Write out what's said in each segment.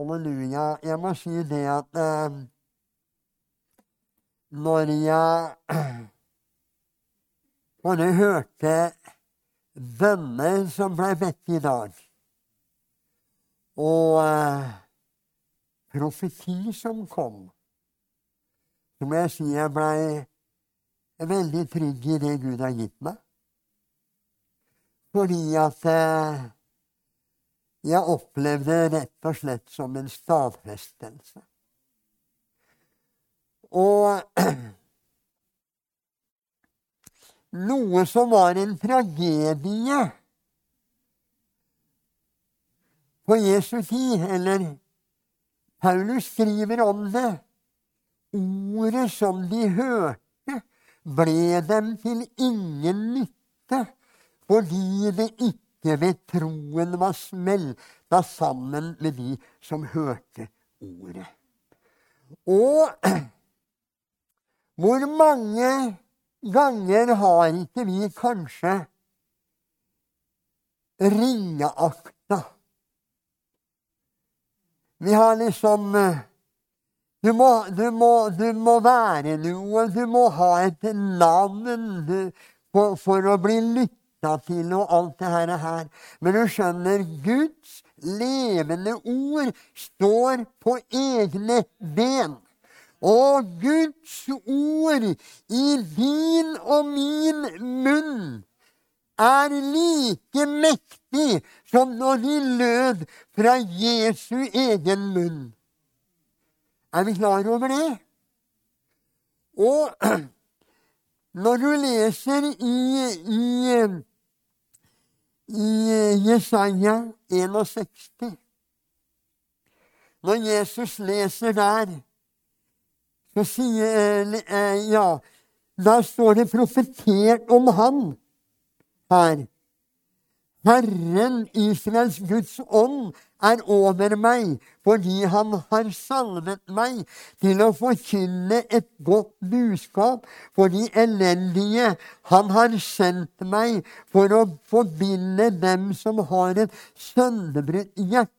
Halleluja. Jeg må si det at eh, når jeg bare hørte bønner som ble bedt i dag, og eh, profeti som kom, så må jeg si jeg blei veldig trygg i det Gud har gitt meg. Fordi at eh, jeg opplevde det rett og slett som en stadfestelse. Og noe som var en tragedie på Jesu tid, eller Paulus skriver om det. Ordet som de hørte, ble dem til ingen nytte fordi det ikke ved troen var smelta sammen med de som hørte ordet. Og hvor mange ganger har ikke vi kanskje ringeakta? Vi har liksom du må, du, må, du må, være noe, du må ha et navn for, for å bli lytta til og alt det her. Men du skjønner, Guds levende ord står på egne ben. Og Guds ord i din og min munn er like mektig som når de lød fra Jesu egen munn. Er vi klar over det? Og når du leser i, i i eh, Jesaja 61. Når Jesus leser der, så sier eh, Ja, da står det profetert om han her. Herren, Israels Guds ånd, er over meg, fordi han har salvet meg til å forkynne et godt budskap for de elendige. Han har sendt meg for å forbinde dem som har et sønderbrutt hjerte,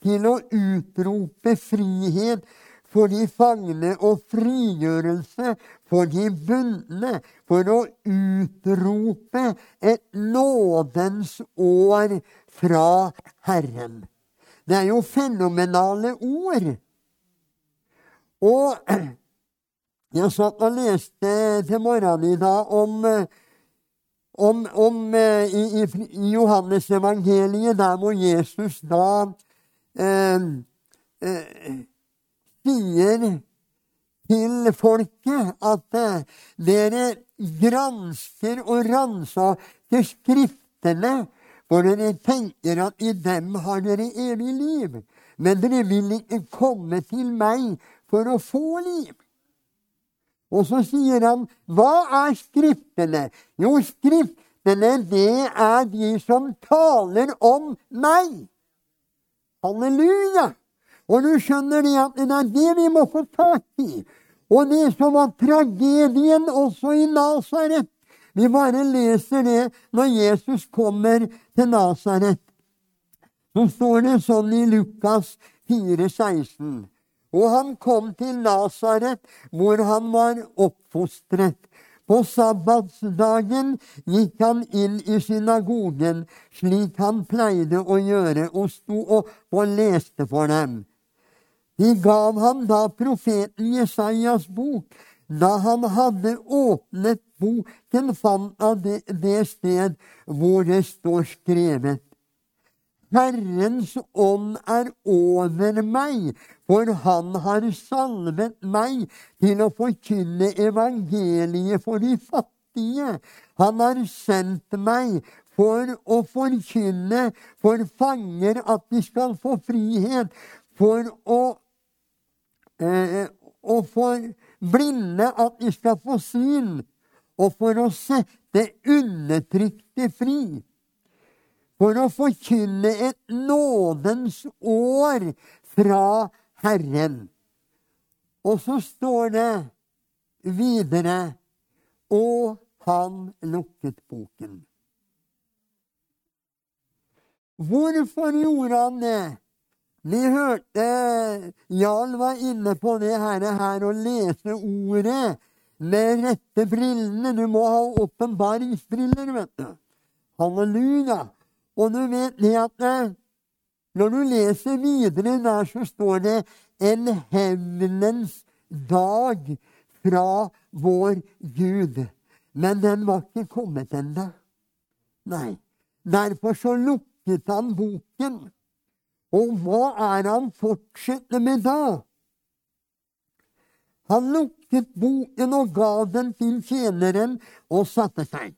til å utrope frihet for de fangne og frigjørelse for de bundne, for å utrope et nådens år fra Herren. Det er jo fenomenale ord. Og jeg satt og leste til morgenen i dag om, om, om i, i, i Johannes evangeliet, der hvor Jesus da eh, eh, sier til folket at eh, dere gransker og ransaker Skriftene, for dere tenker at i dem har dere evig liv. Men dere vil ikke komme til meg for å få liv. Og så sier han, hva er Skriftene? Jo, Skriftene, det er de som taler om meg. Halleluja! Og du skjønner det at det er det vi må få tak i. Og det som var tragedien også i Nasaret. Vi bare leser det når Jesus kommer til Nasaret. Så står det sånn i Lukas 4, 16. Og han kom til Nasaret, hvor han var oppfostret. På sabbatsdagen gikk han inn i synagogen, slik han pleide å gjøre, og sto opp og leste for dem. De gav ham da profeten Jesajas bok. Da han hadde åpnet boken, fant han det, det sted hvor det står skrevet. Herrens ånd er over meg, for han har salvet meg til å forkynne evangeliet for de fattige. Han har sendt meg for å forkynne for fanger at de skal få frihet, for å eh, og for blinde at de skal få syn, og for å sette undertrykte fri. For å forkynne et nådens år fra Herren. Og så står det videre Og han lukket boken. Hvorfor gjorde han det? Vi hørte Jarl var inne på det her, her å lese ordet med rette brillene. Du må ha åpenbaringsbriller, vet du. Halleluja. Og du vet det at eh, når du leser videre der, så står det en hevnens dag fra vår Gud. Men den var ikke kommet ennå. Nei. Derfor så lukket han boken. Og hva er han fortsetter med da? Han lukket boken og ga den til tjeneren og satte seg.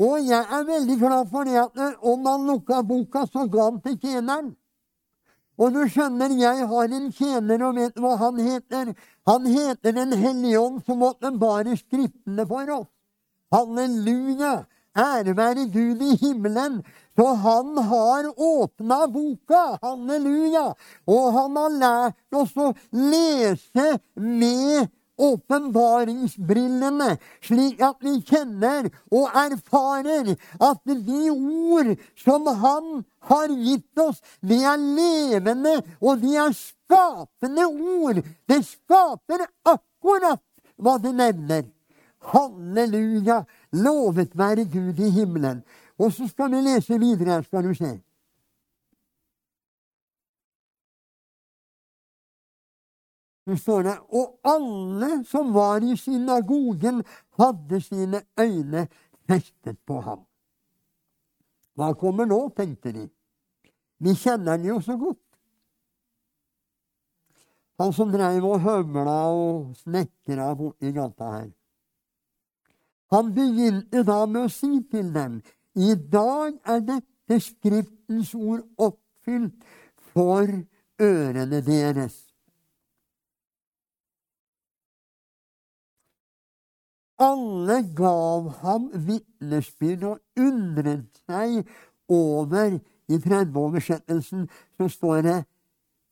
Og jeg er veldig glad for det at om han lukka boka, så ga han til tjeneren. Og du skjønner, jeg har en tjener, og vet hva han heter? Han heter Den hellige ånd, som åpenbarer Skriftene for oss. Halleluja! Ære være Gud i himmelen. Så han har åpna boka. Halleluja! Og han har lært oss å lese med åpenbaringsbrillene, slik at vi kjenner og erfarer at de ord som Han har gitt oss, de er levende, og de er skapende ord. Det skaper akkurat hva det nevner. Halleluja! Lovet være Gud i himmelen. Og så skal vi lese videre, skal du se. Så står det Og alle som var i synagogen, hadde sine øyne festet på ham. Hva kommer nå, tenkte de. Vi kjenner han jo så godt. Han som dreiv og høvla og snekra borti gata her. Han begynte da med å si til dem i dag er dette Skriftens ord oppfylt for ørene deres. Alle gav ham vitnesbyrd og undret seg over I 30-oversettelsen så står det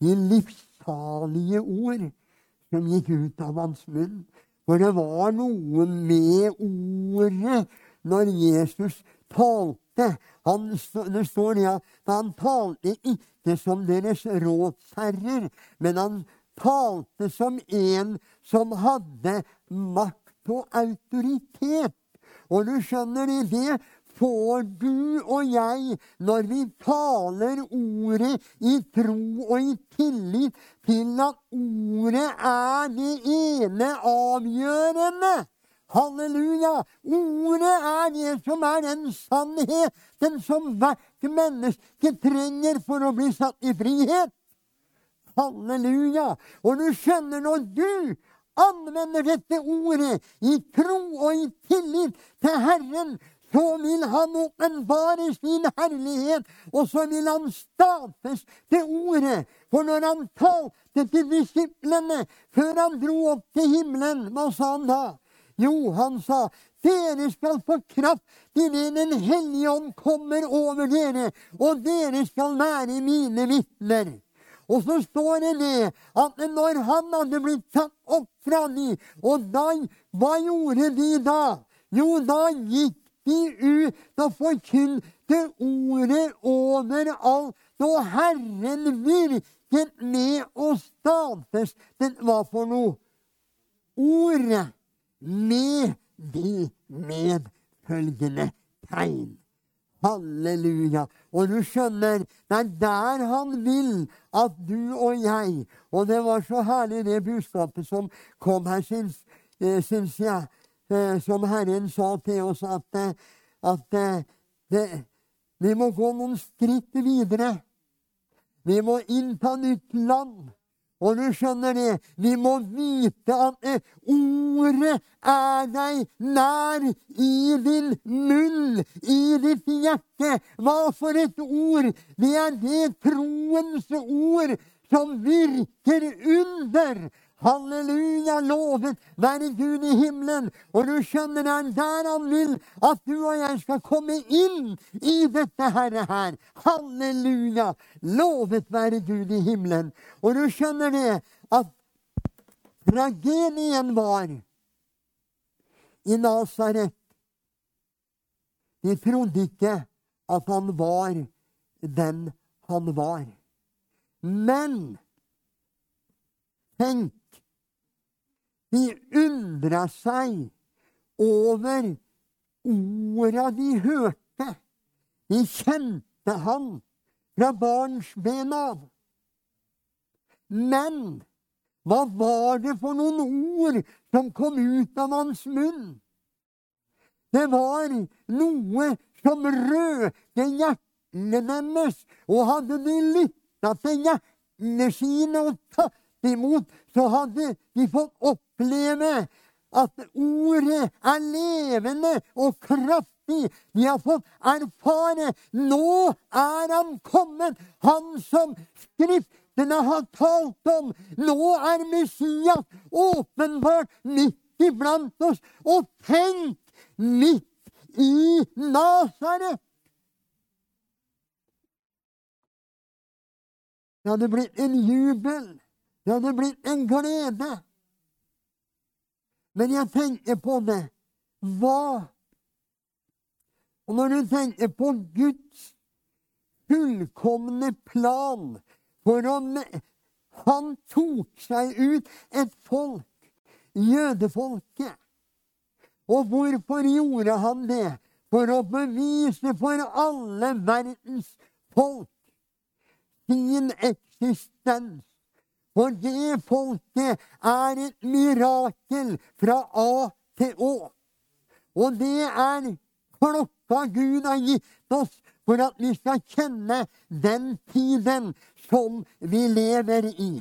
de livssalige ord som gikk ut av hans munn. For det var noe med ordet når Jesus talte. Han, det står det at han talte ikke som deres rådsherrer, men han talte som en som hadde makt og autoritet. Og du skjønner det, det får du og jeg når vi taler ordet i tro og i tillit til at ordet er det ene avgjørende. Halleluja! Ordet er det som er den sannheten som hvert menneske trenger for å bli satt i frihet. Halleluja! Og du skjønner, når du anvender dette ordet i tro og i tillit til Herren, så vil han åpenbare sin herlighet, og så vil han stadfeste ordet. For når han talte til disiplene før han dro opp til himmelen, hva sa han da? Jo, han sa, dere skal få kraft til Den hellige ånd kommer over dere, og dere skal være mine vitner. Og så står det det at når han hadde blitt tatt opp fra de, og da, hva gjorde de da? Jo, da gikk ut og forkynte ordet overalt. Og Herren virket med å stadfeste hva for noe? Ordet med de medfølgende tegn. Halleluja. Og du skjønner, det er der han vil at du og jeg Og det var så herlig, det budskapet som kom her, syns, eh, syns jeg. Eh, som Herren sa til oss, at, eh, at det, vi må gå noen skritt videre. Vi må innta nytt land. Og du skjønner det, vi må vite at eh, ordet er deg nær i din munn, i ditt hjerte. Hva for et ord! Det er det troens ord som virker under. Halleluja, lovet være Gud i himmelen. Og du skjønner det er der han vil at du og jeg skal komme inn i dette herre her. Halleluja, lovet være Gud i himmelen. Og du skjønner det at tragedien var i Nasaret. De trodde ikke at han var den han var. Men tenk De undra seg over orda de hørte. De kjente han fra barns ben av. Men hva var det for noen ord som kom ut av hans munn? Det var noe som rørte hjertene deres, og hadde de lytta til hjertene sine og tatt imot, så hadde de fått oppleve at ordet er levende og kraftig. De har fått erfare nå er han kommet, han som Skriftene har talt om. Nå er Messias åpenbart midt iblant oss. Og tenk midt i Nasaret. Det hadde blitt en jubel. Det hadde blitt en glede. Men jeg tenker på det. Hva? Og når du tenker på Guds fullkomne plan for å Han tok seg ut et folk, jødefolket. Og hvorfor gjorde han det? For å bevise for alle verdens folk sin eksistens. For det folket er et mirakel fra A til Å. Og det er klokka Gud har gitt oss for at vi skal kjenne den tiden som vi lever i.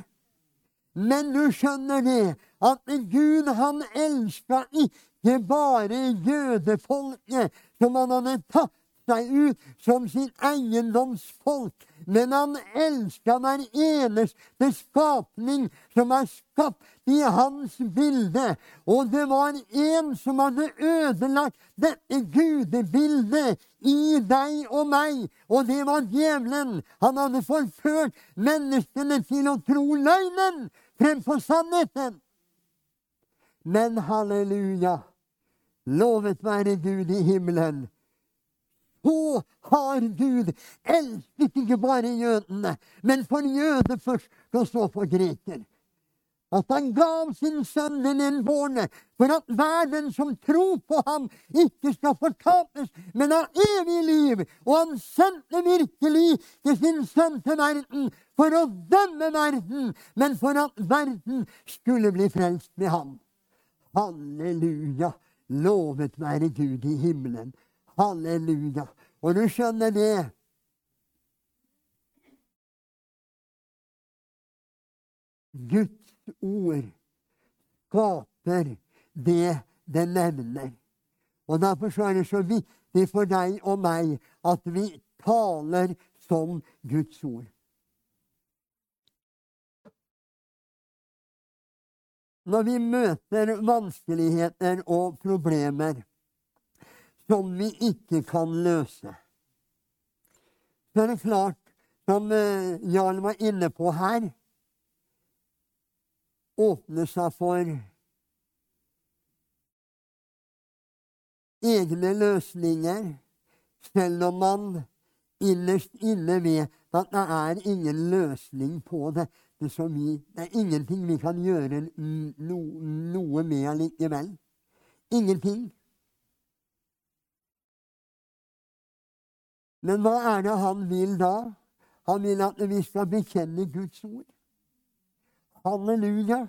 Men du skjønner det, at Gud han elska ikke bare jødefolket som han hadde tatt seg ut som sin eiendomsfolk, men han elska hver eneste skapning som er skapt i hans bilde. Og det var en som hadde ødelagt dette gudebildet i deg og meg, og det var djevelen. Han hadde forført menneskene til å tro løgnen fremfor sannheten. Men halleluja, lovet være Gud i himmelen. Så har Gud elsket ikke bare jødene, men for jøder først, og så for greker. At han gav sin sønn den enbårne, for at verden som tror på ham, ikke skal fortapes, men ha evig liv. Og han sendte virkelig til sin sønn til verden for å dømme verden, men for at verden skulle bli frelst med ham. Halleluja! Lovet være Gud i himmelen. Halleluja! Og du skjønner det Guds ord skaper det det nevner. Og Derfor er det så viktig for deg og meg at vi taler som Guds ord. når vi møter vanskeligheter og problemer som vi ikke kan løse. Så er det klart, som eh, Jarl var inne på her, åpner seg for egne løsninger, selv om man innerst inne vet at det er ingen løsning på det det, vi, det er ingenting vi kan gjøre no, noe med allikevel. Ingenting. Men hva er det han vil da? Han vil at vi skal bekjenne Guds ord. Halleluja.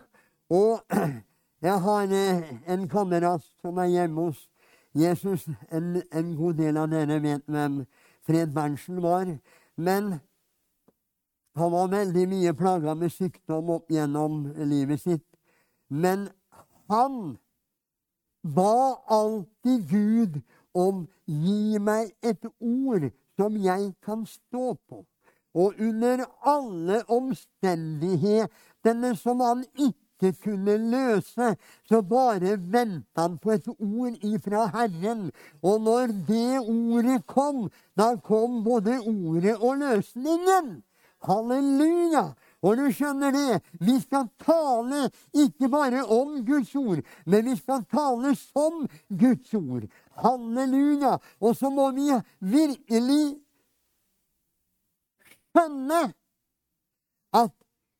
Og jeg har eh, en kamerat som er hjemme hos Jesus. En, en god del av dere vet hvem Fred Berntsen var. Men han var veldig mye plaga med sykdom opp gjennom livet sitt. Men han ba alltid Gud om 'gi meg et ord som jeg kan stå på'. Og under alle omstendighetene som han ikke kunne løse, så bare venta han på et ord ifra Herren. Og når det ordet kom, da kom både ordet og løsningen. Halleluja! Og du skjønner det, vi skal tale ikke bare om Guds ord, men vi skal tale som Guds ord. Halleluja! Og så må vi virkelig skjønne at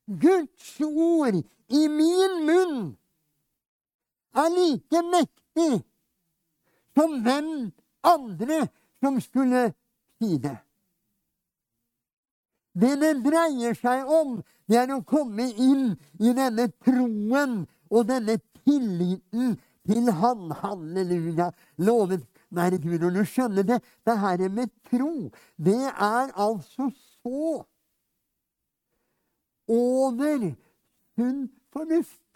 Guds ord i min munn er like mektig som hvem andre som skulle si det. Det det dreier seg om, det er å komme inn i denne troen og denne tilliten til Han. Halleluja. Lovet være Gud. Og du skjønner det, det her med tro, det er altså så over sunn fornuft.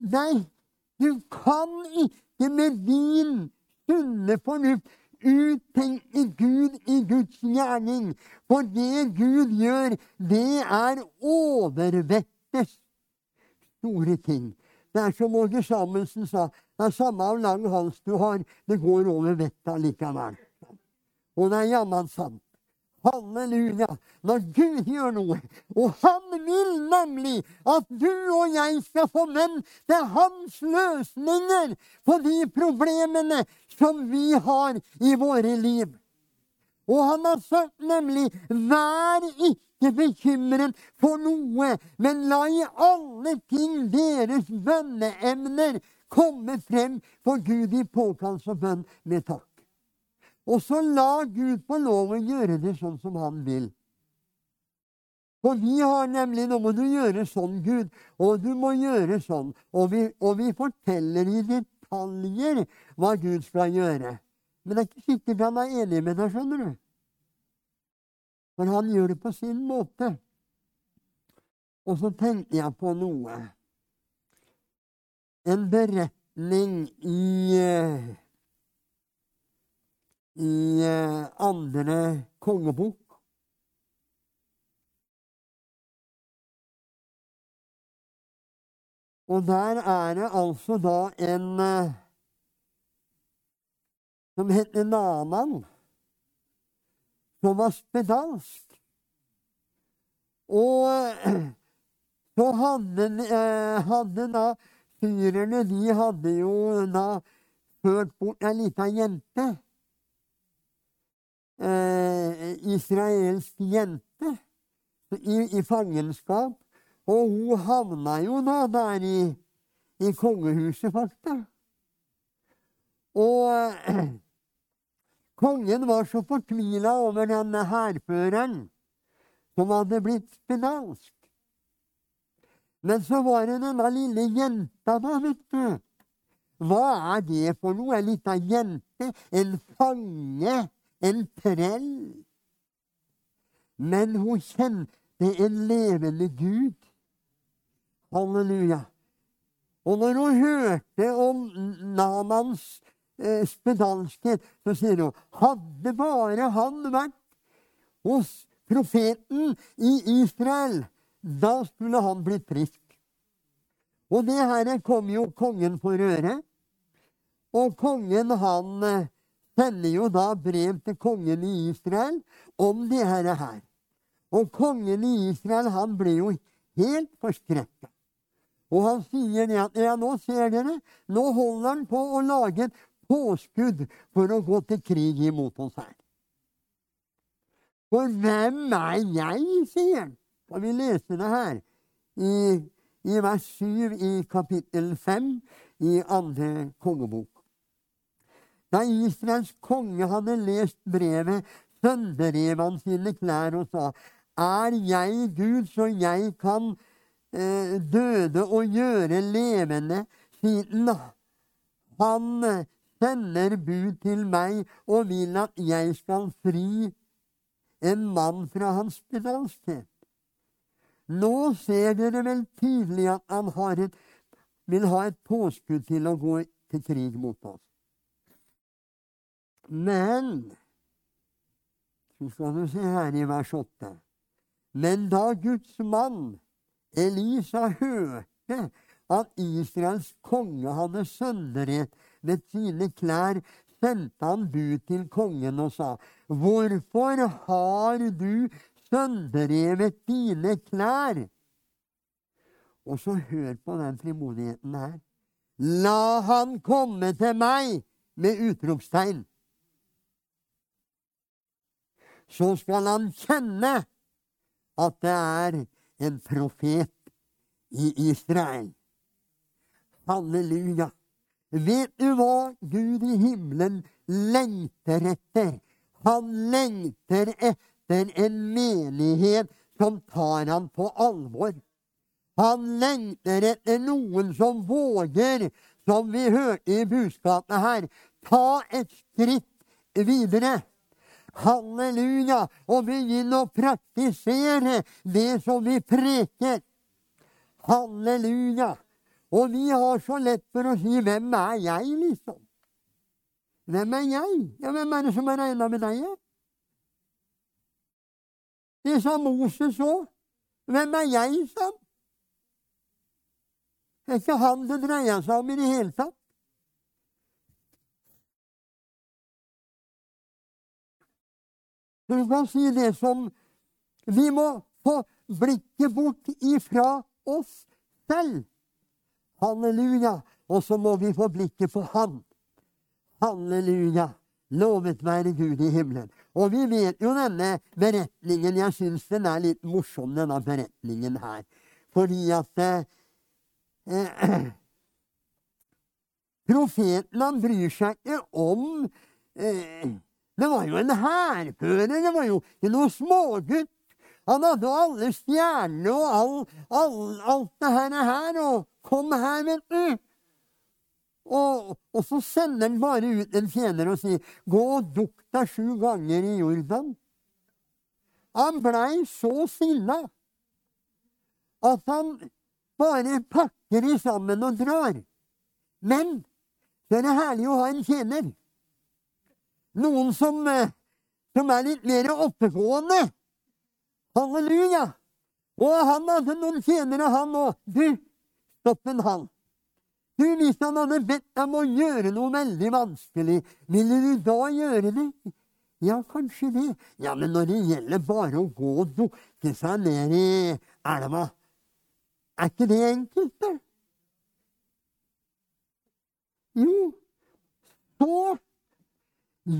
Nei, du kan ikke med din sunne fornuft uttenke Gud i Guds gjerning. For det Gud gjør, det er overvettes store ting. Det er som Åge Samuelsen sa, det er samme av lang hals du har, det går over vettet likevel. Og det er jammen sant. Halleluja! Når Gud gjør noe, og Han vil nemlig at du og jeg skal få menn til hans løsninger på de problemene som vi har i våre liv. Og han har sagt nemlig 'vær ikke bekymret for noe', men la i alle ting deres bønneemner komme frem for Gud i påkallelse og bønn med takk. Og så la Gud få lov å gjøre det sånn som han vil. For vi har nemlig Nå må du gjøre sånn, Gud, og du må gjøre sånn. Og vi, og vi forteller i detaljer hva Gud skal gjøre. Men det er ikke sikkert han er enig med deg, skjønner du. For han gjør det på sin måte. Og så tenkte jeg på noe. En beretning i i eh, andre kongebok. Og der er det altså da en eh, som heter Naman, som var spedalsk. Og eh, så hadde, hadde da syrerne De hadde jo da ført bort ei lita jente eh, israelsk jente i, i, fangenskap. Og hun havna jo da der i, i kongehuset, faktisk. Og eh, kongen var så fortvila over denne hærføreren som hadde blitt spedalsk. Men så var det denne lille jenta, da, vet du. Hva er det for noe? Ei lita jente? En fange? en trell. Men hun kjente en levende Gud. Halleluja. Og når hun hørte om Namans eh, så sier hun hadde bare han vært hos profeten i Israel, da skulle han blitt frisk. Og det her kom jo kongen for øre. Og kongen, han eh, sender jo da brev til kongen i Israel om det her. Og kongen i Israel han ble jo helt forskrekka. Og han sier det at ja, nå ser dere, nå holder han på å lage et påskudd for å gå til krig imot oss her. For hvem er jeg, sier han. Skal vi leser det her i, i vers 7 i kapittel 5 i andre kongebok. Da Israels konge hadde lest brevet, sønderrev han sine klær og sa:" Er jeg Gud, så jeg kan eh, døde og gjøre levende, siden han sender bud til meg og vil at jeg skal fri en mann fra hans spedalskhet. Nå ser dere vel tydelig at han et, vil ha et påskudd til å gå til krig mot oss. Men Så skal du se her i vers 8. Men da Guds mann Elisa hørte at Israels konge hadde sønderhet ved sine klær, sendte han bud til kongen og sa:" Hvorfor har du sønderrevet dine klær? Og så hør på den frimodigheten her. La han komme til meg! Med utropstegn. så skal han kjenne at det er en profet i Israel. Halleluja. Vet du hva Gud i himmelen lengter etter? Han lengter etter en menighet som tar ham på alvor. Han lengter etter noen som våger, som vi hørte i budskapet her, ta et skritt videre. Halleluja! Og begynne å praktisere det som vi preker. Halleluja! Og vi har så lett for å si 'Hvem er jeg', liksom? Hvem er jeg? Ja, hvem er det som har regna med deg? Det sa Moses òg. Hvem er jeg, sa han. Det er ikke han det dreier seg om i det hele tatt. Så Du kan si det som Vi må få blikket bort ifra oss selv. Halleluja. Og så må vi få blikket på Han. Halleluja. Lovet være Gud i himmelen. Og vi vet jo denne beretningen. Jeg syns den er litt morsom, denne beretningen her. Fordi at eh, Profeten han bryr seg ikke om eh, Det var jo en hærfører. Det var jo ikke noe smågutt. Han hadde alle stjernene og all, all, alt det her, og kom her, vet du. Og, og, så sender han bare ut en tjener og sier 'gå og dukk deg sju ganger i Jordan'. Han blei så sinna at han bare pakker det sammen og drar. Men det er herlig å ha en tjener. Noen som, eh, som er litt mer oppegående. Halleluja! Og han hadde noen tjenere, han òg. Du, stopp en hal. Du, hvis han hadde bedt deg om å gjøre noe veldig vanskelig, ville du da gjøre det? Ja, kanskje det. Ja, men når det gjelder bare å gå og dukke seg ned i elva, er ikke det enkelt, da? Jo, så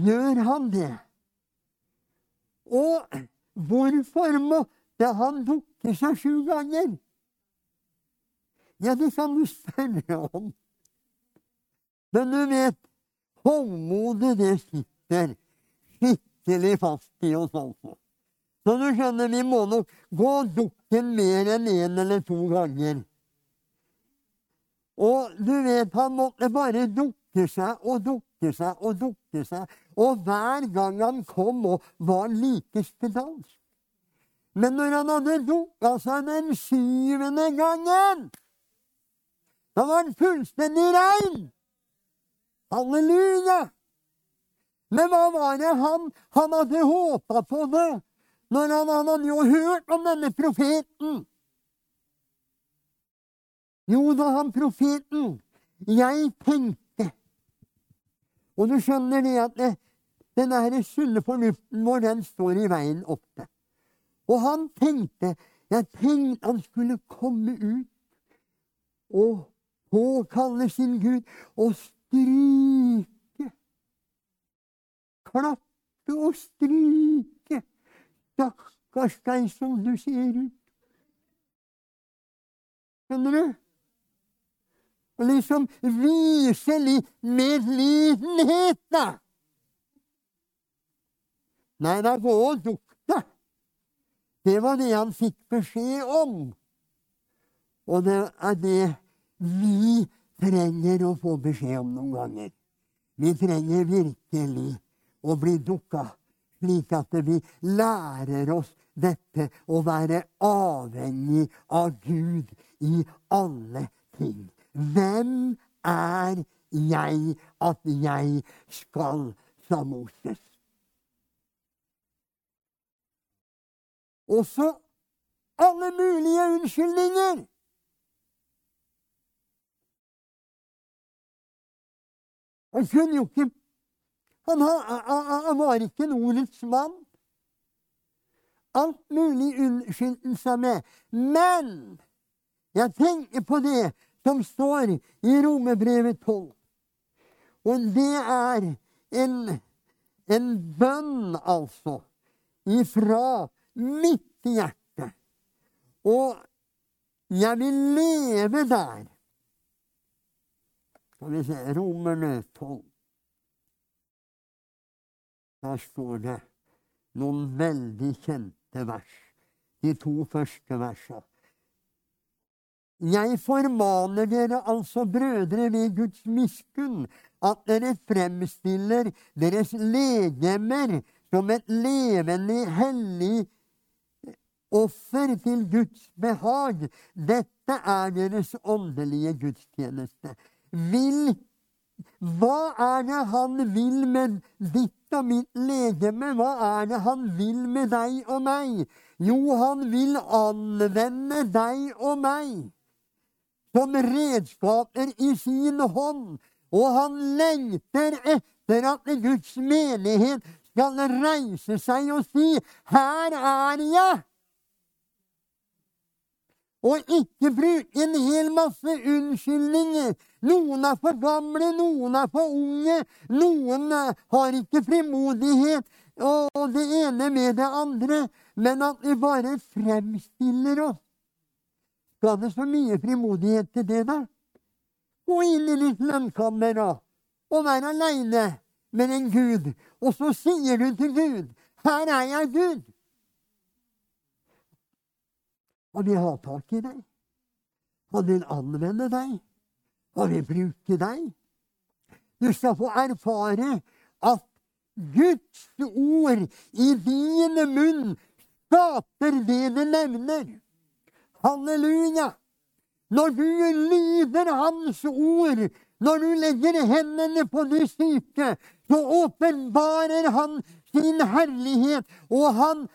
gjør han det. Og Hvorfor måtte han dukke seg sju ganger? Ja, det kan du spørre om. Men du vet, håndmodet, det sitter skikkelig fast i oss, altså. Så du skjønner, vi må nok gå dukken mer enn én en eller to ganger. Og du vet, han måtte bare dukke seg og dukke seg og dukke seg. Og hver gang han kom, og var like spedalsk. Men når han hadde dukka seg den syvende gangen, da var han fullstendig rein. Halleluja! Men hva var det han, han hadde håpa på det, når han, han hadde jo hørt om denne profeten? Jo da, han profeten. Jeg tenkte Og du skjønner det at det, den denne sunne fornuften vår, den står i veien ofte. Og han tenkte Jeg tenkte han skulle komme ut og påkalle sin Gud og stryke. Klappe og stryke. Stakkars deg som du ser ut. Skjønner du? Og liksom vise litt medlidenhet, da. Nei, da gå og dukk deg. Det var det han fikk beskjed om. Og det er det vi trenger å få beskjed om noen ganger. Vi trenger virkelig å bli dukka, slik at vi lærer oss dette å være avhengig av Gud i alle ting. Hvem er jeg at jeg skal, sa Moses. Også alle mulige unnskyldninger. Han kunne jo ikke Han, var ikke en ordets mann. Alt mulig unnskyldelse med. Men jeg tenker på det som står i Romebrevet 12. Og det er en, en bønn, altså, ifra mitt hjerte. Og jeg vil leve der. Skal vi se Romerne 12. Der står det noen veldig kjente vers. De to første versene. Jeg formaner dere altså, brødre, ved Guds miskunn, at dere fremstiller deres legemer som et levende, hellig offer til Guds behag. Dette er deres åndelige gudstjeneste. Vil hva er det han vil med ditt og mitt legeme? Hva er det han vil med deg og meg? Jo, han vil anvende deg og meg som redskaper i sin hånd. Og han lengter etter at Guds menighet skal reise seg og si 'Her er jeg'. Og ikke bruke en hel masse unnskyldninger. Noen er for gamle, noen er for unge, noen har ikke frimodighet, og det ene med det andre. Men at vi bare fremstiller oss Skal det så mye frimodighet til det, da? Gå inn i ditt lønnkammer og vær aleine med en Gud. Og så sier du til Gud 'Her er jeg, Gud'. Han vil ha tak i deg. Han vil anvende deg. Han vil bruke deg. Du skal få erfare at Guds ord i din munn skaper det det nevner. Halleluja! Når du lyder Hans ord, når du legger hendene på de syke, så åpenbarer Han sin herlighet, og Han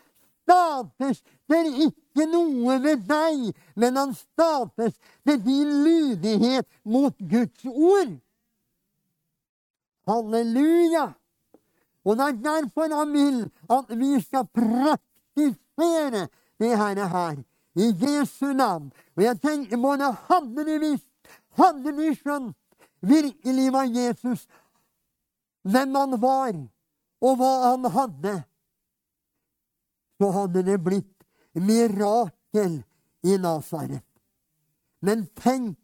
stadfester ikke noe ved deg, men Han stadfester din lydighet mot Guds ord. Halleluja! Og det er derfor han vil at vi skal praktisere det her, i Jesu navn. Og jeg tenker både hadde de visst, hadde de skjønt virkelig var Jesus hvem han var, og hva han hadde, så hadde det blitt mirakel i Nasaret. Men tenk,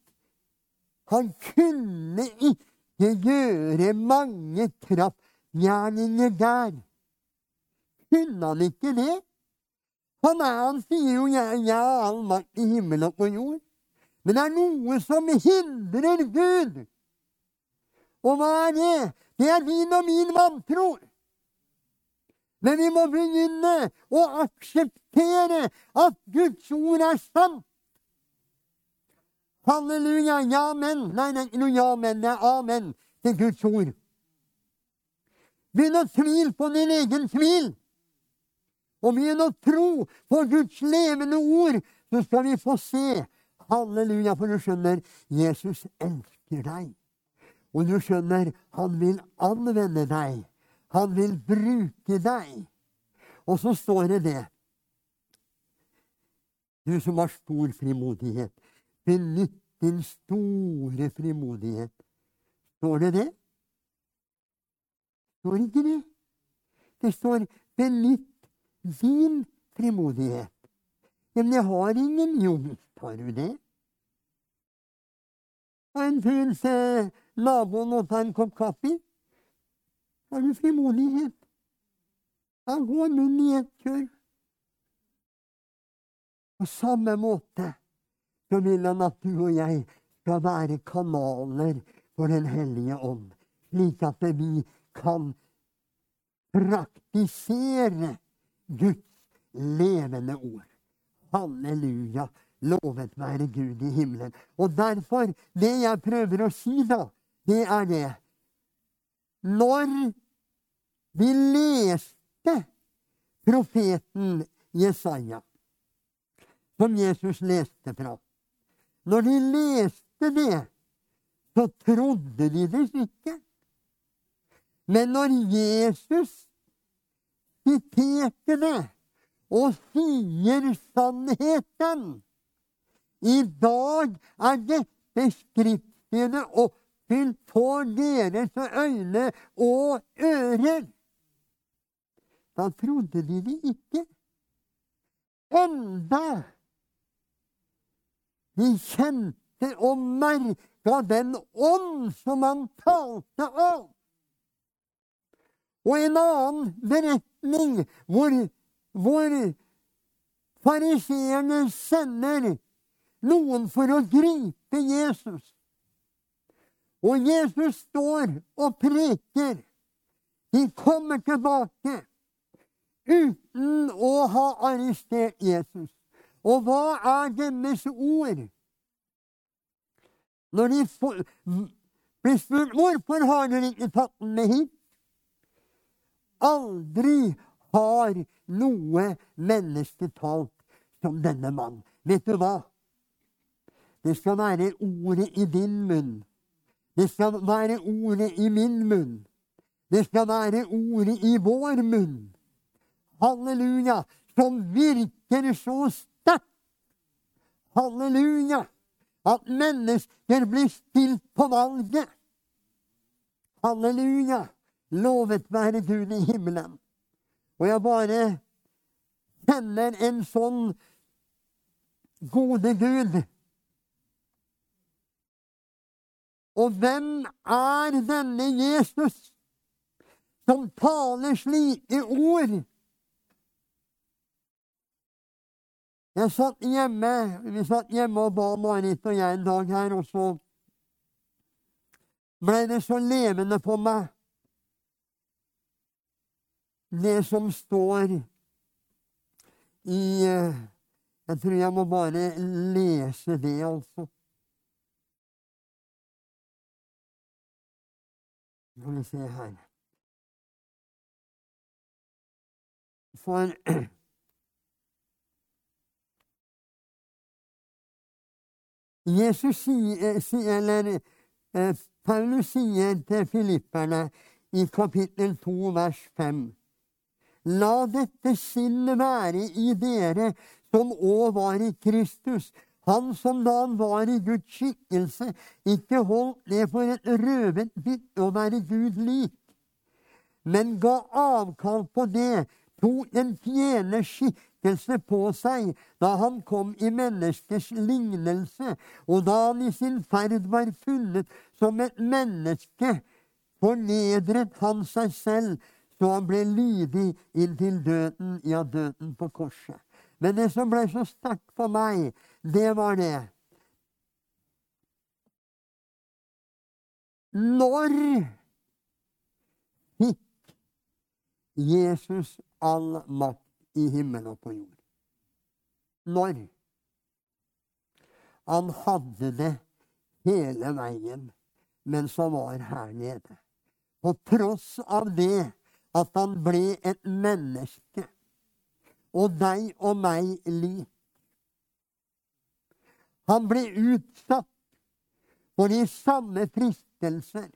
han kunne ikke gjøre mange kraftgjerninger der. Kunne han ikke det? Han, er, sier jo 'jeg, jeg har all makt i himmel og på jord'. Men det er noe som hindrer Gud. Og hva er det? Det er din og min vantro. Men vi må begynne å akseptere at Guds ord er sant. Halleluja. Ja, men. Nei, det er ikke noe ja, men. Det er amen til Guds ord. Begynn å tvile på din egen tvil og begynn å tro på Guds levende ord, så skal vi få se. Halleluja, for du skjønner, Jesus elsker deg. Og du skjønner, han vil anvende deg. Han vil bruke deg. Og så står det det. Du som har stor frimodighet, benytt din store frimodighet. Står det det? Står ikke det? Det står 'benytt din frimodighet. Men jeg har ingen jobb. Har du det? Har en tur til naboen og ta en kopp kaffe? Har du frimodighet? Da går munnen i ett kjør. På samme måte så vil han at du og jeg skal være kanaler for Den hellige ånd, slik at vi kan praktisere Guds levende ord. Halleluja. Lovet være Gud i himmelen. Og derfor, det jeg prøver å si, da, det er det Når vi leste profeten Jesaja, som Jesus leste fra Når de leste det, så trodde de det ikke. Men når Jesus siterte og sier sannheten. I dag er dette skriftene oppfylt for deres øyne og ører. da trodde de det ikke. Enda de kjente og merka den ånd som han talte om. Og en annen beretning hvor, hvor fariseerne sender noen for å gripe Jesus. Og Jesus står og preker. De kommer tilbake uten å ha arrestert Jesus. Og hva er deres ord? Når de blir spurt hvorfor har dere ikke tatt den med hit? Aldri har noe menneske talt som denne mann. Vet du hva? Det skal være ordet i din munn. Det skal være ordet i min munn. Det skal være ordet i vår munn. Halleluja! Som virker så sterkt. Halleluja! At mennesker blir stilt på valget. Halleluja! Lovet være Gud i himmelen. Og jeg bare kjenner en sånn gode Gud. Og hvem er denne Jesus som taler slike ord? Jeg satt hjemme, Vi satt hjemme og ba Marit og jeg en dag her, og så ble det så levende på meg det som står i eh, Jeg tror jeg må bare lese det, altså. Skal vi se her For Jesus sier, eh, eller eh, Paulus sier til filipperne i kapittel 2 vers 5 La dette sinnet være i dere som òg var i Kristus. Han som da han var i Guds skikkelse, ikke holdt det for et røvet bitt å være Gud lik, men ga avkall på det, tok en tjeners skikkelse på seg da han kom i menneskers lignelse, og da han i sin ferd var funnet som et menneske, fornedret han seg selv så han ble lydig inntil døden, ja, døden på korset. Men det som ble så sterkt for meg, det var det Når fikk Jesus all makt i himmel og på jord? Når? Han hadde det hele veien mens han var her nede. På tross av det at han ble et menneske, og deg og meg lik. Han ble utsatt for de samme fristelser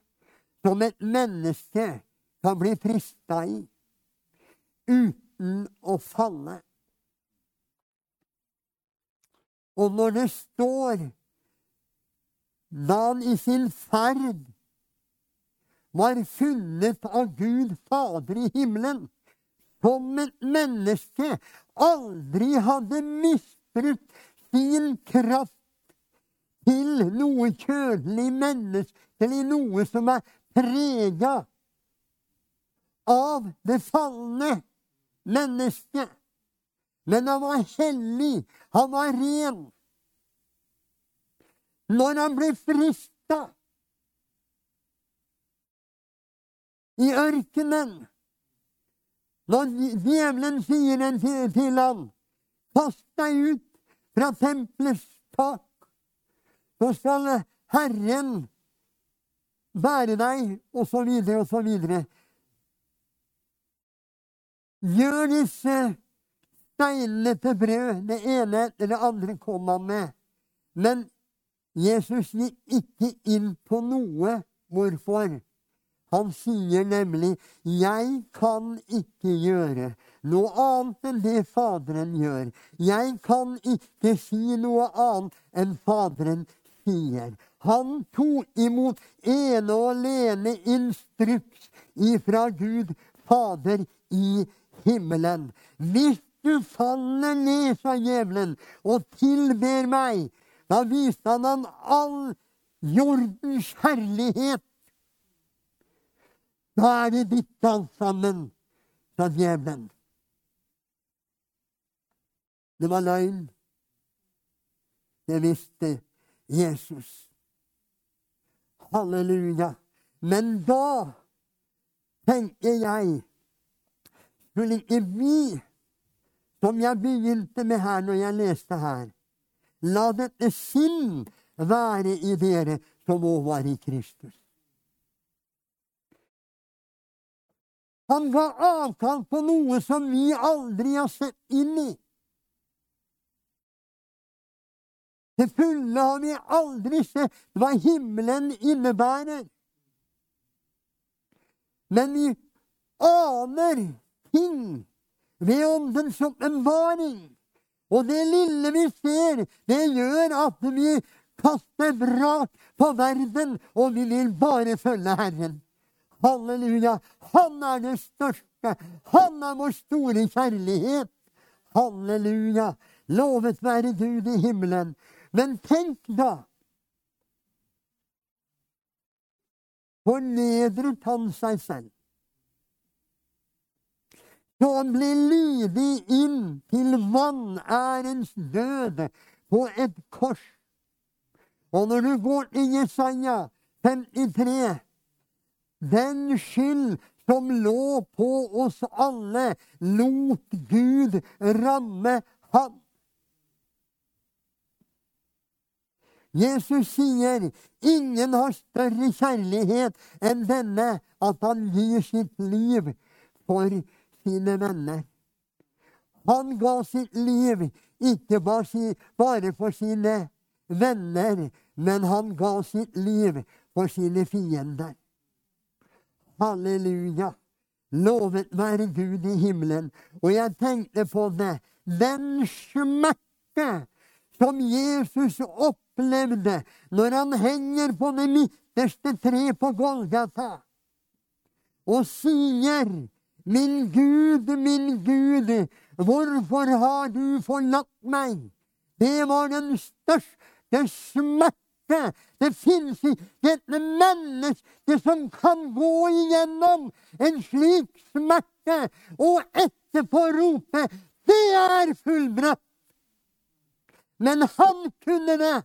som et menneske kan bli frista i, uten å falle. Og når det står da han i sin ferd var funnet av Gud Fader i himmelen, som et menneske aldri hadde misbrukt sin kraft til noe kjødelig menneskelig, noe som er prega av det falne mennesket. Men han var hellig, han var ren. Når han ble frista i ørkenen. Når djevelen sier den til, ham, kast deg ut fra tempelets tak, så skal Herren bære deg, og så videre og så videre. Gjør disse steinene til brød, det ene etter det andre kom han med. Men Jesus gikk ikke inn på noe. Hvorfor? Han sier nemlig 'Jeg kan ikke gjøre noe annet enn det Faderen gjør'. 'Jeg kan ikke si noe annet enn Faderen sier'. Han tok imot ene og alene instruks ifra Gud Fader i himmelen. Hvis du faller ned, sa djevelen, og tilber meg, da viste han all jordens kjærlighet. Da er det ditt alt sammen, sa djevelen. Det var løgn. Det visste Jesus. Halleluja. Men da tenker jeg Skulle ikke vi, som jeg begynte med her når jeg leste her, la dette sinn være i dere som òg var i Kristus? Han ga avkall på noe som vi aldri har sett inn i. Til fulle har vi aldri sett hva himmelen innebærer. Men vi aner ting ved Åndens åpenbaring. Og det lille vi ser, det gjør at vi kaster vrak på verden, og vi vil bare følge Herren. Halleluja! Han er det største. Han er vår store kjærlighet. Halleluja! Lovet være Gud i himmelen. Men tenk da Fornedret han seg selv. Så han ble lydig inn til vanærens død på et kors. Og når du går til Jesaja 53 Den skyld som lå på oss alle, lot Gud ramme ham. Jesus sier ingen har større kjærlighet enn denne, at han gir sitt liv for sine venner. Han ga sitt liv ikke bare for sine venner, men han ga sitt liv for sine fiender. Halleluja! Lovet være Gud i himmelen. Og jeg tenkte på det. Den smerte som Jesus opplevde når han henger på det midterste treet på Golgata og sier Min Gud, min Gud, hvorfor har du forlatt meg? Det var den største smerte. Det fins ikke et menneske som kan gå igjennom en slik smerte og etterpå rope 'Det er fullbrakt'. Men han kunne det.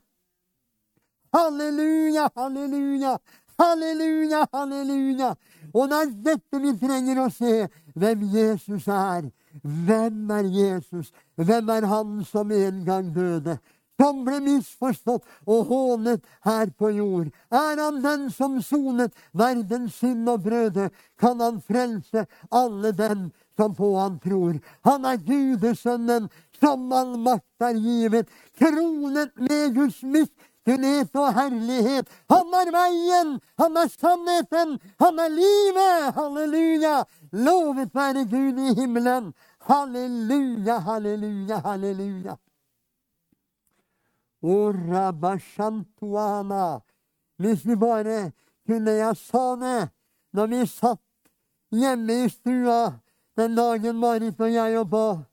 Halleluja, halleluja, halleluja, halleluja. Og det er dette vi trenger å se. Hvem Jesus er. Hvem er Jesus? Hvem er han som en gang døde? Som ble misforstått og hånet her på jord. Er han den som sonet verdens synd og brøde, kan han frelse alle dem som på han tror. Han er Gudesønnen, som all makt er givet, kronet med Guds mist skjønnhet og herlighet. Han er veien, han er sannheten, han er livet! Halleluja! Lovet være Gud i himmelen. Halleluja, halleluja, halleluja. Hvis vi bare kunne Jeg sa det når vi satt hjemme i stua den dagen Marit og jeg jobba.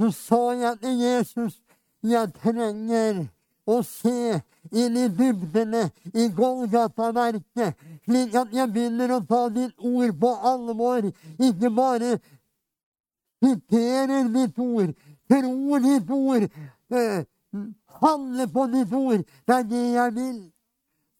Så sa jeg til Jesus jeg trenger å se inn i dybdene i Golgata-verket, slik at jeg begynner å ta ditt ord på alvor, ikke bare siterer ditt ord, tror ditt ord, eh, handler på ditt ord. Det er det jeg vil.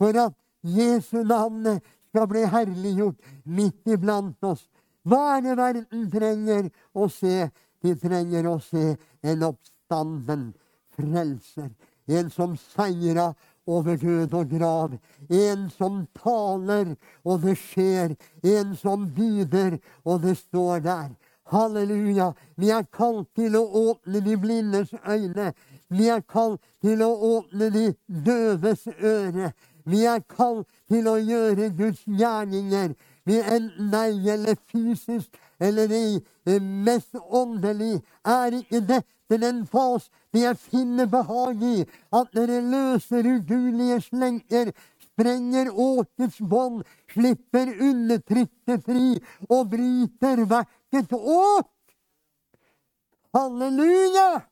For at Jesu navnet skal bli herliggjort midt iblant oss. Hva er det verden trenger å se? De trenger å se en oppstanden frelser. En som seira over død og grav. En som taler, og det skjer. En som byder, og det står der. Halleluja. Vi er kalt til å åpne de blindes øyne. Vi er kalt til å åpne de døves øre. Vi er kalt til å gjøre Guds gjerninger. Vi enten det gjelder fysisk eller det mest åndelig. Er ikke dette den fas det jeg finner behag i, at dere løser udulige slenker, sprenger åkets bånd, slipper undertrykte fri og bryter verket åk. Halleluja!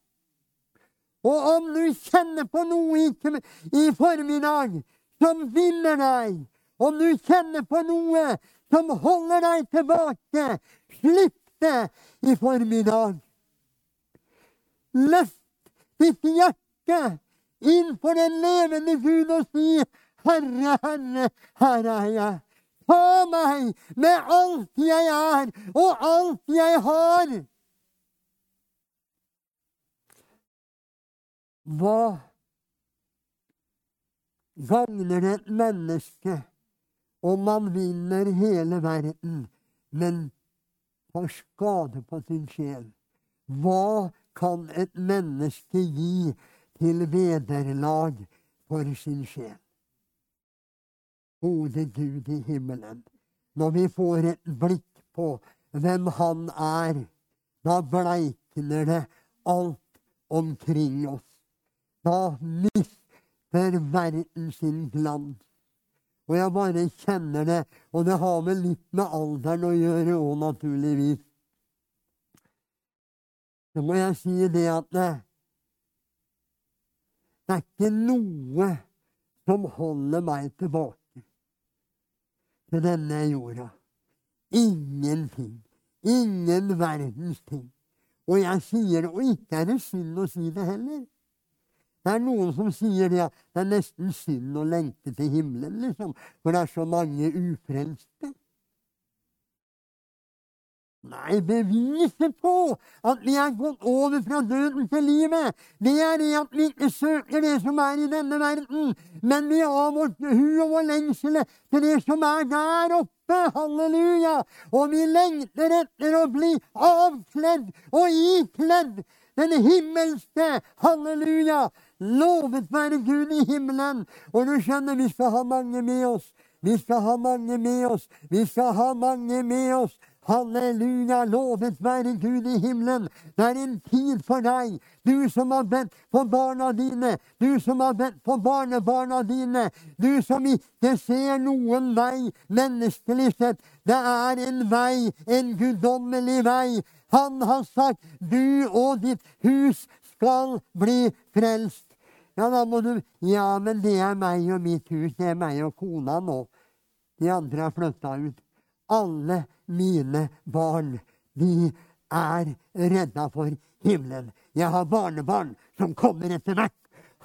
Og om du kjenner på noe i, i formiddag som vinner deg, om du kjenner på noe som holder deg tilbake, slipp det i formiddag. Løft ditt hjerte inn for den levende Gud og si, Herre, Herre, her er jeg. Ta meg med alt jeg er og alt jeg har. Hva gagner det et menneske om man vinner hele verden, men får skade på sin sjel? Hva kan et menneske gi til vederlag for sin sjel? Gode Gud i himmelen, når vi får et blikk på hvem Han er, da bleikner det alt omkring oss. Da mister verden sin glans. Og jeg bare kjenner det, og det har vel litt med alderen å gjøre òg, naturligvis. Så må jeg si det at det, det er ikke noe som holder meg tilbake til denne jorda. Ingenting. Ingen verdens ting. Og jeg sier det, og ikke er det synd å si det heller. Det er noen som sier det, at det er nesten synd å lengte til himmelen, liksom, for det er så mange ufrelste. Nei, beviset på at vi er gått over fra døden til livet, det er det at vi ikke søker det som er i denne verden, men vi har vårt hu og vår lengsel til det som er der oppe. Halleluja! Og vi lengter etter å bli avkledd og ikledd den himmelske. Halleluja! Lovet være Gud i himmelen. Og du skjønner, vi skal ha mange med oss. Vi skal ha mange med oss. Vi skal ha mange med oss. Halleluja, lovet være Gud i himmelen. Det er en tid for deg, du som har bedt for barna dine, du som har bedt for barnebarna dine, du som ikke ser noen vei menneskelig sett. Det er en vei, en guddommelig vei. Han har sagt, du og ditt hus skal bli frelst. Ja, da må du Ja, men det er meg og mitt hus. Det er meg og kona nå. De andre har flytta ut. Alle mine barn, de er redda for himmelen. Jeg har barnebarn som kommer etter hvert.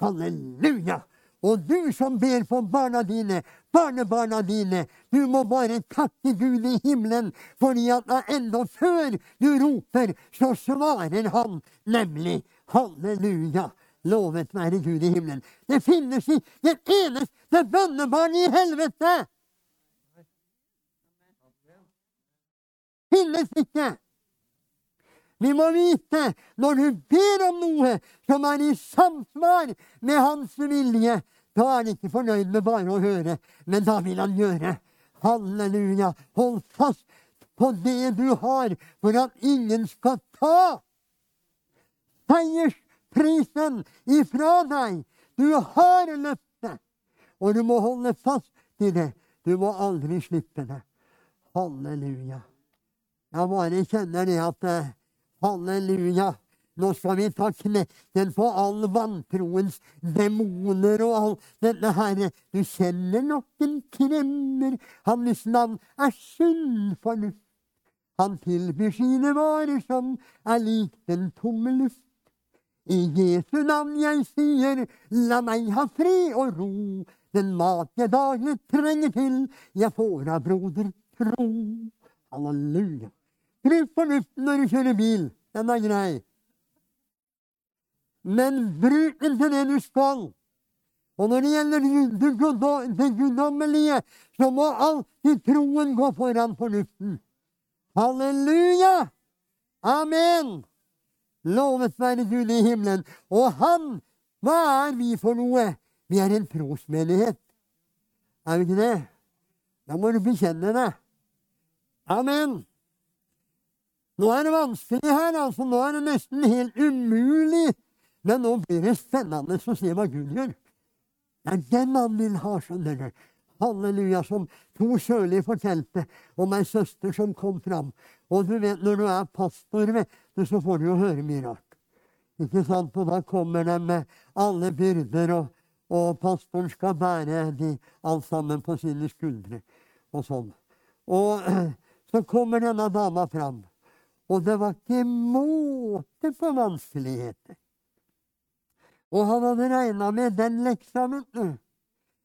Halleluja! Og du som ber for barna dine, barnebarna dine, du må bare takke Gud i himmelen, fordi at enda før du roper, så svarer han nemlig halleluja. Lovet være Gud i himmelen. Det finnes ikke et eneste bønnebarn i helvete! finnes ikke. Vi må vite når du ber om noe som er i samsvar med hans vilje, da er han ikke fornøyd med bare å høre, men da vil han gjøre. Halleluja. Hold fast på det du har, for at ingen skal ta seiersprisen ifra deg. Du har løftet, og du må holde fast i det. Du må aldri slippe det. Halleluja. Jeg bare kjenner det at eh, halleluja. Nå skal vi ta knekken på all vantroens demoner og all dette herre. Du kjenner nok en kremmer. Hans navn er sunn fornuft. Han tilbyr sine varer som er lik den tomme luft. I Jesu navn jeg sier, la meg ha fred og ro. Den mat jeg daglig trenger til, jeg får av broder tro. Halleluja. Bruk fornuften når du kjører bil. Den er grei. Men bruk den til det du skal. Og når det gjelder det guddommelige, så må alltid troen gå foran fornuften. Halleluja! Amen! Lovet være Gud i himmelen. Og han, hva er vi for noe? Vi er en trosmenighet. Er vi ikke det? Da må du bekjenne det. Amen. Nå er det vanskelig her, altså. Nå er det nesten helt umulig. Men nå blir det spennende å se hva Gud gjør. Det er den han vil ha, skjønner du. Halleluja, som to sørlige fortalte om ei søster som kom fram. Og du vet, når du er pastor, ofte så får du jo høre mye rart. Ikke sant? Og da kommer de med alle byrder, og, og pastoren skal bære de alt sammen på sine skuldre. Og sånn. Og så kommer denne dama fram. Og det var ikke måte på vanskeligheter. Og han hadde regna med den leksa.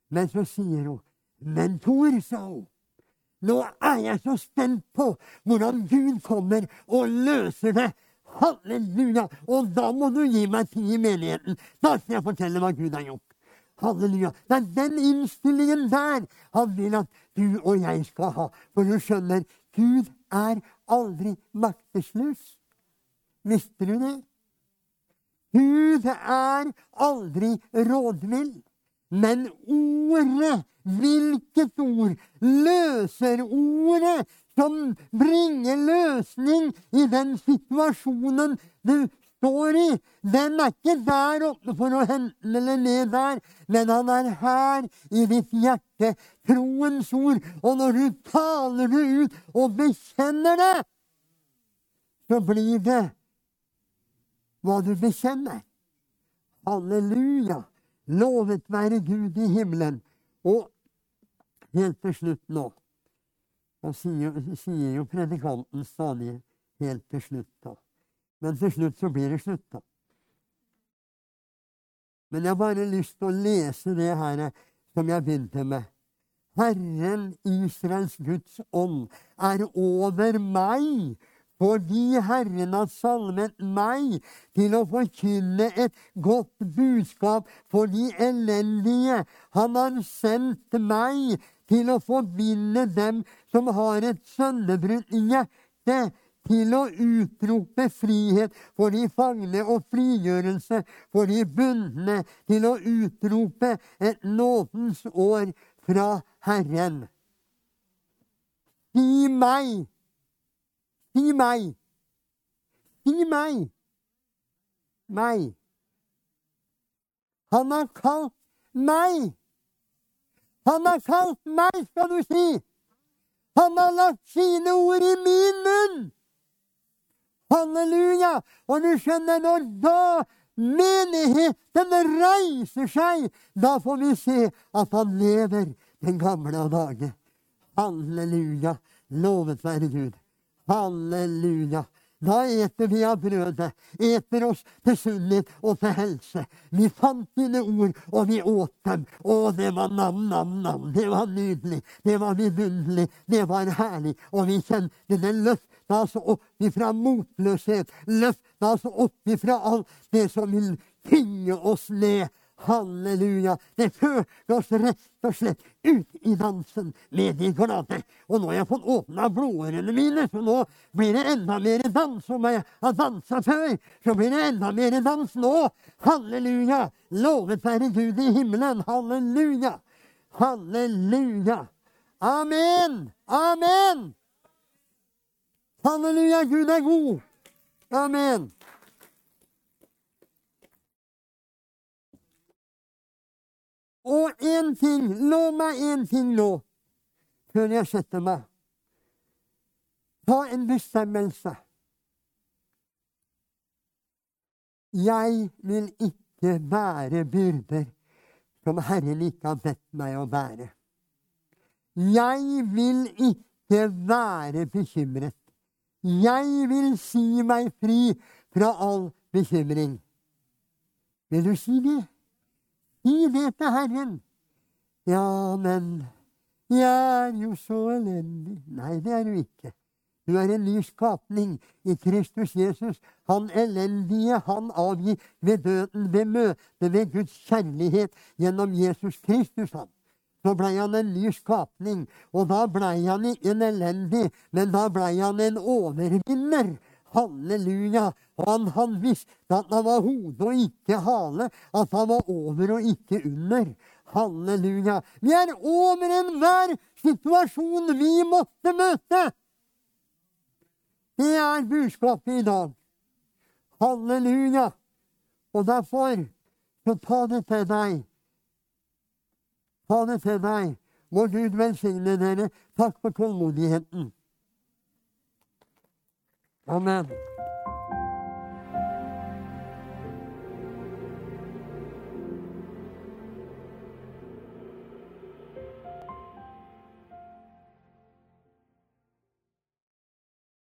Men så sier hun Men Tor, sa hun, nå er jeg så spent på hvordan Gud kommer og løser det. Halleluja! Og da må du gi meg tid i menigheten. Da skal jeg fortelle hva Gud har gjort. Halleluja. Det er den innstillingen der han vil at du og jeg skal ha. For du skjønner, Gud er aldri maktesløs. Visste du det? Gud er aldri rådvill. Men ordet, hvilket ord? Løser ordet som bringer løsning i den situasjonen du står i. Den er ikke der oppe for å hente eller ned der, men han er her i ditt hjerte. Troens ord. Og når du taler det ut og bekjenner det, så blir det hva du bekjenner. Halleluja! Lovet være Gud i himmelen. Og helt til slutt nå Da sier, sier jo predikanten stadig helt til slutt, da. Men til slutt så blir det slutt, da. Men jeg har bare lyst til å lese det her som jeg begynte med. Herren Israels Guds ånd er over meg, fordi Herren har salmet meg til å forkynne et godt budskap for de elendige. Han har sendt meg til å forbinde dem som har et sønnebrudd i hjertet, til å utrope frihet for de fangne og frigjørelse for de bundne, til å utrope et nådens år fra Herren. Si meg, si meg, si meg, meg. Han har kalt meg. Han har kalt meg, skal du si. Han har lagt sine ord i min munn. Halleluja! Og du skjønner, når da menigheten reiser seg, da får vi se at han lever den gamle dage. Halleluja! Lovet være Gud. Halleluja! Da eter vi av brødet, eter oss til sunnhet og til helse. Vi fant dine ord, og vi åt dem. Å, det var nam-nam-nam. Det var nydelig. Det var vidunderlig. Det var herlig. Og vi kjente det løfta oss opp ifra motløshet. Løfta oss opp ifra alt det som vil tynge oss ned. Halleluja. Det førte oss rett og slett ut i dansen med de glade. Og nå har jeg fått åpna blodårene mine, så nå blir det enda mer dans. Om jeg har dansa før, så blir det enda mer dans nå. Halleluja. Lovet være Gud i himmelen. Halleluja. Halleluja. Amen. Amen. Halleluja. Gud er god. Amen. Og én ting, lov meg én ting nå, før jeg setter meg. Ta en bestemmelse. Jeg vil ikke bære byrder som Herren ikke har bedt meg å bære. Jeg vil ikke være bekymret. Jeg vil si meg fri fra all bekymring. Vil du si det? Si det til Herren. Ja, men jeg er jo så elendig. Nei, det er du ikke. Du er en ny skapning i Kristus Jesus. Han elendige han avgir ved døden, ved møtet ved Guds kjærlighet gjennom Jesus Kristus. han. Så blei han en ny skapning, og da blei han ikke en elendig, men da blei han en overvinner. Halleluja. Han, han visste at han var hode og ikke hale, at han var over og ikke under. Halleluja. Vi er over enhver situasjon vi måtte møte. Det er budskapet i dag. Halleluja. Og derfor, så ta det til deg. Ta det til deg. Må Gud velsigne dere. Takk for tålmodigheten. Amen.